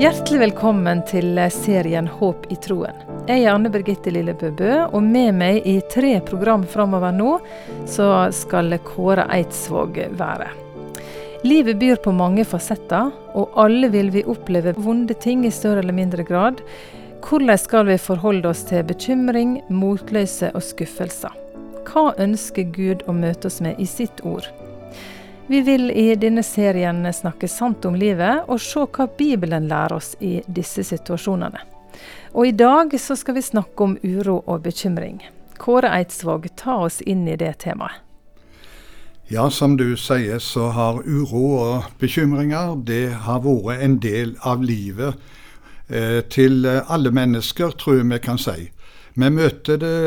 Hjertelig velkommen til serien Håp i troen. Jeg er Anne Birgitte Lillebø Bø, og med meg i tre program framover nå, så skal Kåre Eidsvåg være. Livet byr på mange fasetter, og alle vil vi oppleve vonde ting i større eller mindre grad. Hvordan skal vi forholde oss til bekymring, motløse og skuffelser? Hva ønsker Gud å møte oss med i sitt ord? Vi vil i denne serien snakke sant om livet, og se hva Bibelen lærer oss i disse situasjonene. Og i dag så skal vi snakke om uro og bekymring. Kåre Eidsvåg, ta oss inn i det temaet. Ja, som du sier, så har uro og bekymringer det har vært en del av livet eh, til alle mennesker, tror jeg vi kan si. Vi møter det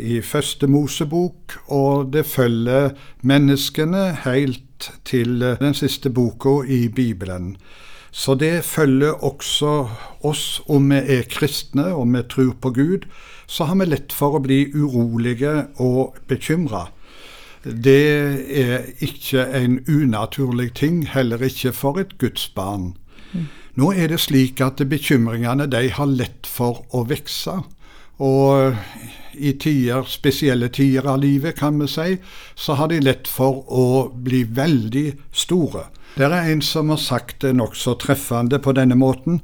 i første Mosebok, og det følger menneskene helt til den siste boka i Bibelen. Så det følger også oss om vi er kristne og vi tror på Gud. Så har vi lett for å bli urolige og bekymra. Det er ikke en unaturlig ting, heller ikke for et gudsbarn. Nå er det slik at bekymringene de har lett for å vokse. Og i tider, spesielle tider av livet, kan vi si, så har de lett for å bli veldig store. Det er en som har sagt det nokså treffende på denne måten.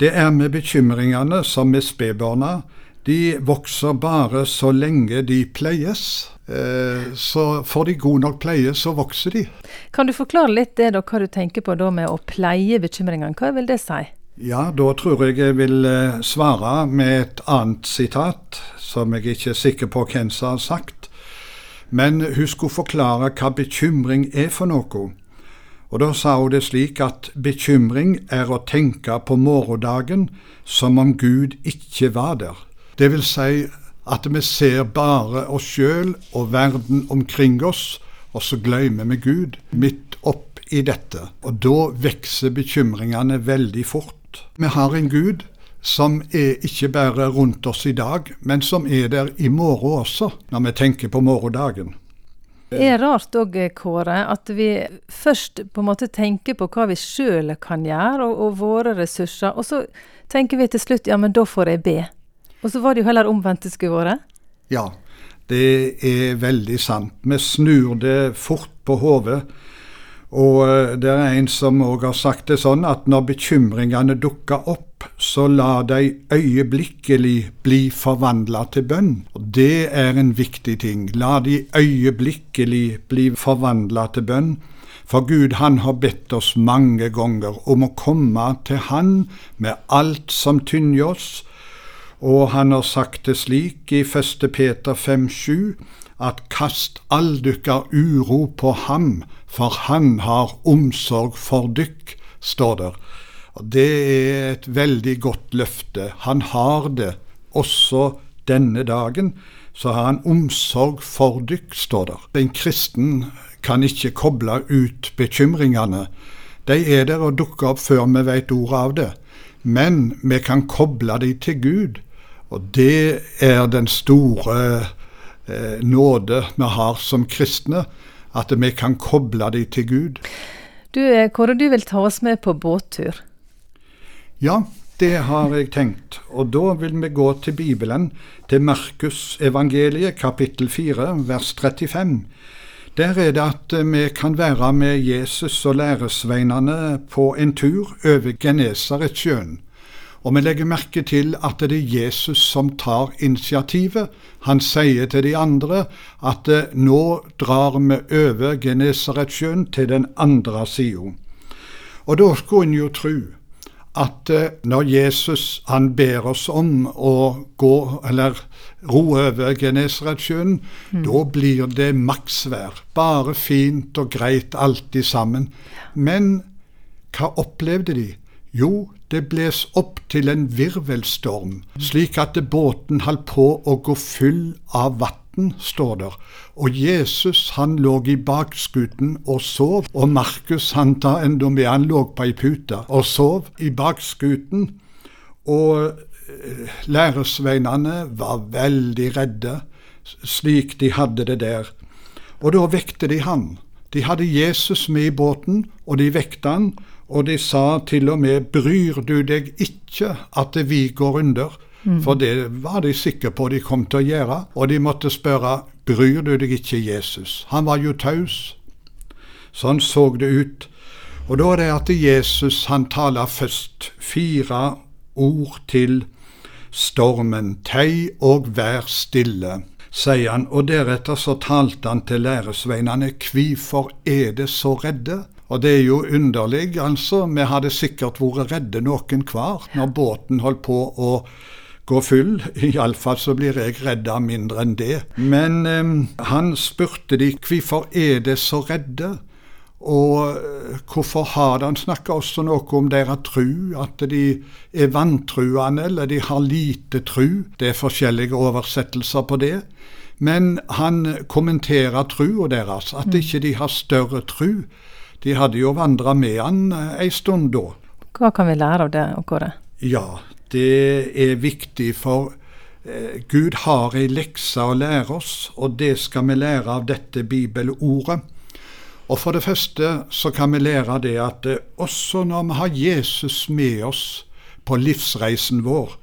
Det er med bekymringene som med spedbarna. De vokser bare så lenge de pleies. Eh, så får de god nok pleie, så vokser de. Kan du forklare litt det da, hva du tenker på da med å pleie bekymringene? Hva vil det si? Ja, da tror jeg jeg vil eh, svare med et annet sitat, som jeg ikke er sikker på hvem som har sagt. Men hun skulle forklare hva bekymring er for noe. Og da sa hun det slik at bekymring er å tenke på morgendagen som om Gud ikke var der. Det vil si at vi ser bare oss sjøl og verden omkring oss, og så glemmer vi Gud midt opp i dette. Og da vokser bekymringene veldig fort. Vi har en Gud som er ikke bare rundt oss i dag, men som er der i morgen også, når vi tenker på morgendagen. Det er rart òg, Kåre, at vi først på en måte tenker på hva vi sjøl kan gjøre, og, og, våre ressurser, og så tenker vi til slutt ja, men da får jeg be. Og så var det jo heller omvendt det skulle vært. Ja, det er veldig sant. Vi snur det fort på hodet. Og eh, det er en som òg har sagt det sånn at når bekymringene dukker opp, så la de øyeblikkelig bli forvandla til bønn. Og Det er en viktig ting. La de øyeblikkelig bli forvandla til bønn. For Gud han har bedt oss mange ganger om å komme til Han med alt som tynger oss. Og han har sagt det slik i 1. Peter 5,7 at kast all dykkar uro på ham, for han har omsorg for dykk, står der. Og Det er et veldig godt løfte. Han har det også denne dagen. Så har han omsorg for dykk, står der. En kristen kan ikke koble ut bekymringene. De er der og dukker opp før vi vet ordet av det. Men vi kan koble dem til Gud. Og det er den store nåde vi har som kristne, at vi kan koble dem til Gud. Du, eh, Kåre, du vil ta oss med på båttur? Ja, det har jeg tenkt. Og da vil vi gå til Bibelen, til Markus evangeliet kapittel 4 vers 35. Der er det at eh, vi kan være med Jesus og læresveinene på en tur over Genesaretsjøen. Og vi legger merke til at det er Jesus som tar initiativet. Han sier til de andre at eh, nå drar vi over Genesaretsjøen til den andre sida. Og da skulle en jo tro at eh, når Jesus han ber oss om å gå, eller ro over Genesaretsjøen, mm. da blir det maksvær. Bare fint og greit alltid sammen. Men hva opplevde de? Jo, det bles opp til en virvelstorm, slik at båten holdt på å gå full av vann, står der. Og Jesus han lå i bakskuten og sov, og Markus han tar enda med, han lå på ei pute og sov i bakskuten. Og eh, læresveinene var veldig redde, slik de hadde det der. Og da vekte de han. De hadde Jesus med i båten, og de vekte han, Og de sa til og med 'bryr du deg ikke at vi går under'? Mm. For det var de sikre på de kom til å gjøre. Og de måtte spørre 'bryr du deg ikke, Jesus'? Han var jo taus. Sånn så det ut. Og da er det at Jesus han taler først fire ord til stormen. Tei og vær stille, sier han. Og deretter så talte han til læresveinene. Hvorfor er det så redde? Og det er jo underlig, altså. Vi hadde sikkert vært redde noen hver når båten holdt på å gå full. Iallfall så blir jeg redda mindre enn det. Men eh, han spurte de hvorfor er det så redde? Og eh, hvorfor har han snakka også noe om deres tru, at de er vantruende eller de har lite tru. Det er forskjellige oversettelser på det. Men han kommenterer trua deres, at ikke de har større tru. De hadde jo vandra med han eh, ei stund da. Hva kan vi lære av det, Kåre? Ja, det er viktig, for eh, Gud har ei lekse å lære oss, og det skal vi lære av dette bibelordet. Og For det første så kan vi lære det at eh, også når vi har Jesus med oss på livsreisen vår,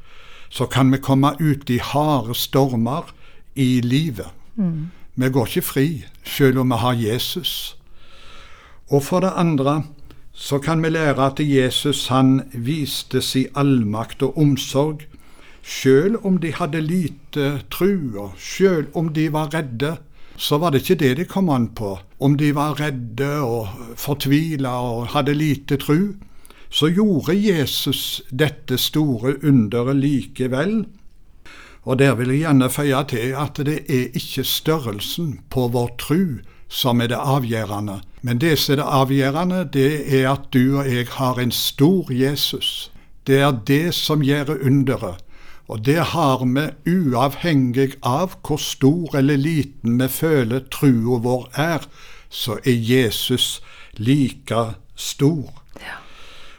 så kan vi komme ut i harde stormer i livet. Mm. Vi går ikke fri selv om vi har Jesus. Og for det andre så kan vi lære at Jesus han viste sin allmakt og omsorg, selv om de hadde lite tru, og selv om de var redde, så var det ikke det de kom an på. Om de var redde og fortvila og hadde lite tru, så gjorde Jesus dette store underet likevel. Og der vil jeg gjerne føye til at det er ikke størrelsen på vår tru som er det avgjørende. Men det som er det avgjørende, det er at du og jeg har en stor Jesus. Det er det som gjør underet. Og det har vi uavhengig av hvor stor eller liten vi føler trua vår er, så er Jesus like stor. Ja.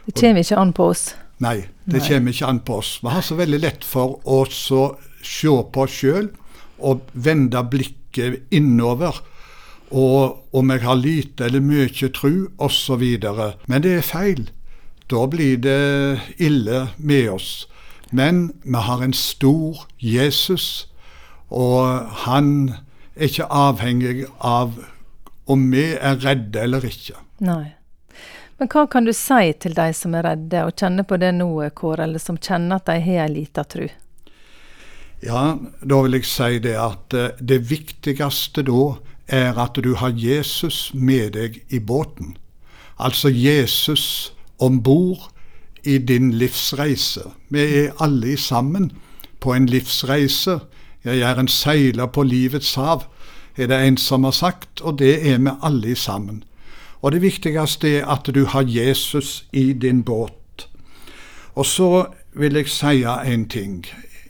Det kommer ikke an på oss. Nei, det Nei. kommer ikke an på oss. Vi har så veldig lett for å så se på oss sjøl og vende blikket innover. Og om jeg har lite eller mye tru, osv. Men det er feil. Da blir det ille med oss. Men vi har en stor Jesus, og han er ikke avhengig av om vi er redde eller ikke. Nei. Men hva kan du si til de som er redde, og kjenner på det nå, Kåre, eller som kjenner at de har ei lita tru? Ja, da vil jeg si det at eh, det viktigste da er at du har Jesus med deg i båten. Altså Jesus om bord i din livsreise. Vi er alle sammen på en livsreise. Jeg er en seiler på livets hav, er det en som har sagt, og det er vi alle sammen. Og det viktigste er at du har Jesus i din båt. Og så vil jeg si en ting.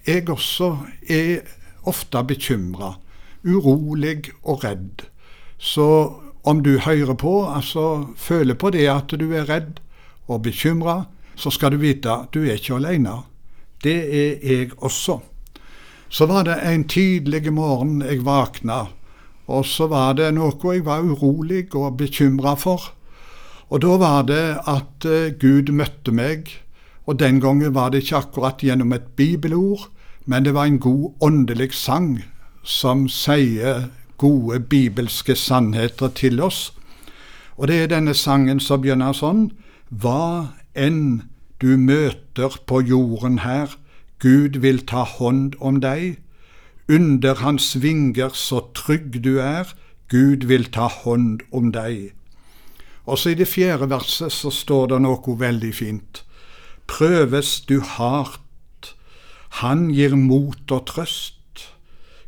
Jeg også er ofte bekymra, urolig og redd. Så om du hører på, altså føler på det at du er redd og bekymra, så skal du vite at du er ikke alene. Det er jeg også. Så var det en tidlig morgen jeg våkna, og så var det noe jeg var urolig og bekymra for. Og da var det at eh, Gud møtte meg, og den gangen var det ikke akkurat gjennom et bibelord, men det var en god åndelig sang som sier gode bibelske sannheter til oss. Og det er denne sangen som begynner sånn. Hva enn du møter på jorden her, Gud vil ta hånd om deg. Under hans vinger så trygg du er, Gud vil ta hånd om deg. Og så i det fjerde verset så står det noe veldig fint. Prøves du hardt, han gir mot og trøst.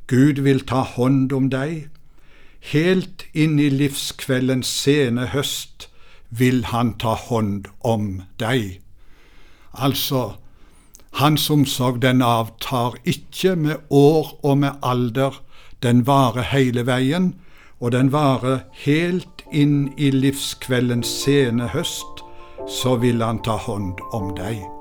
Gud vil ta hånd om deg. Helt inn i livskveldens sene høst vil han ta hånd om deg. Altså, hans omsorg den avtar ikke med år og med alder, den varer hele veien, og den varer helt inn i livskveldens sene høst, så vil han ta hånd om deg.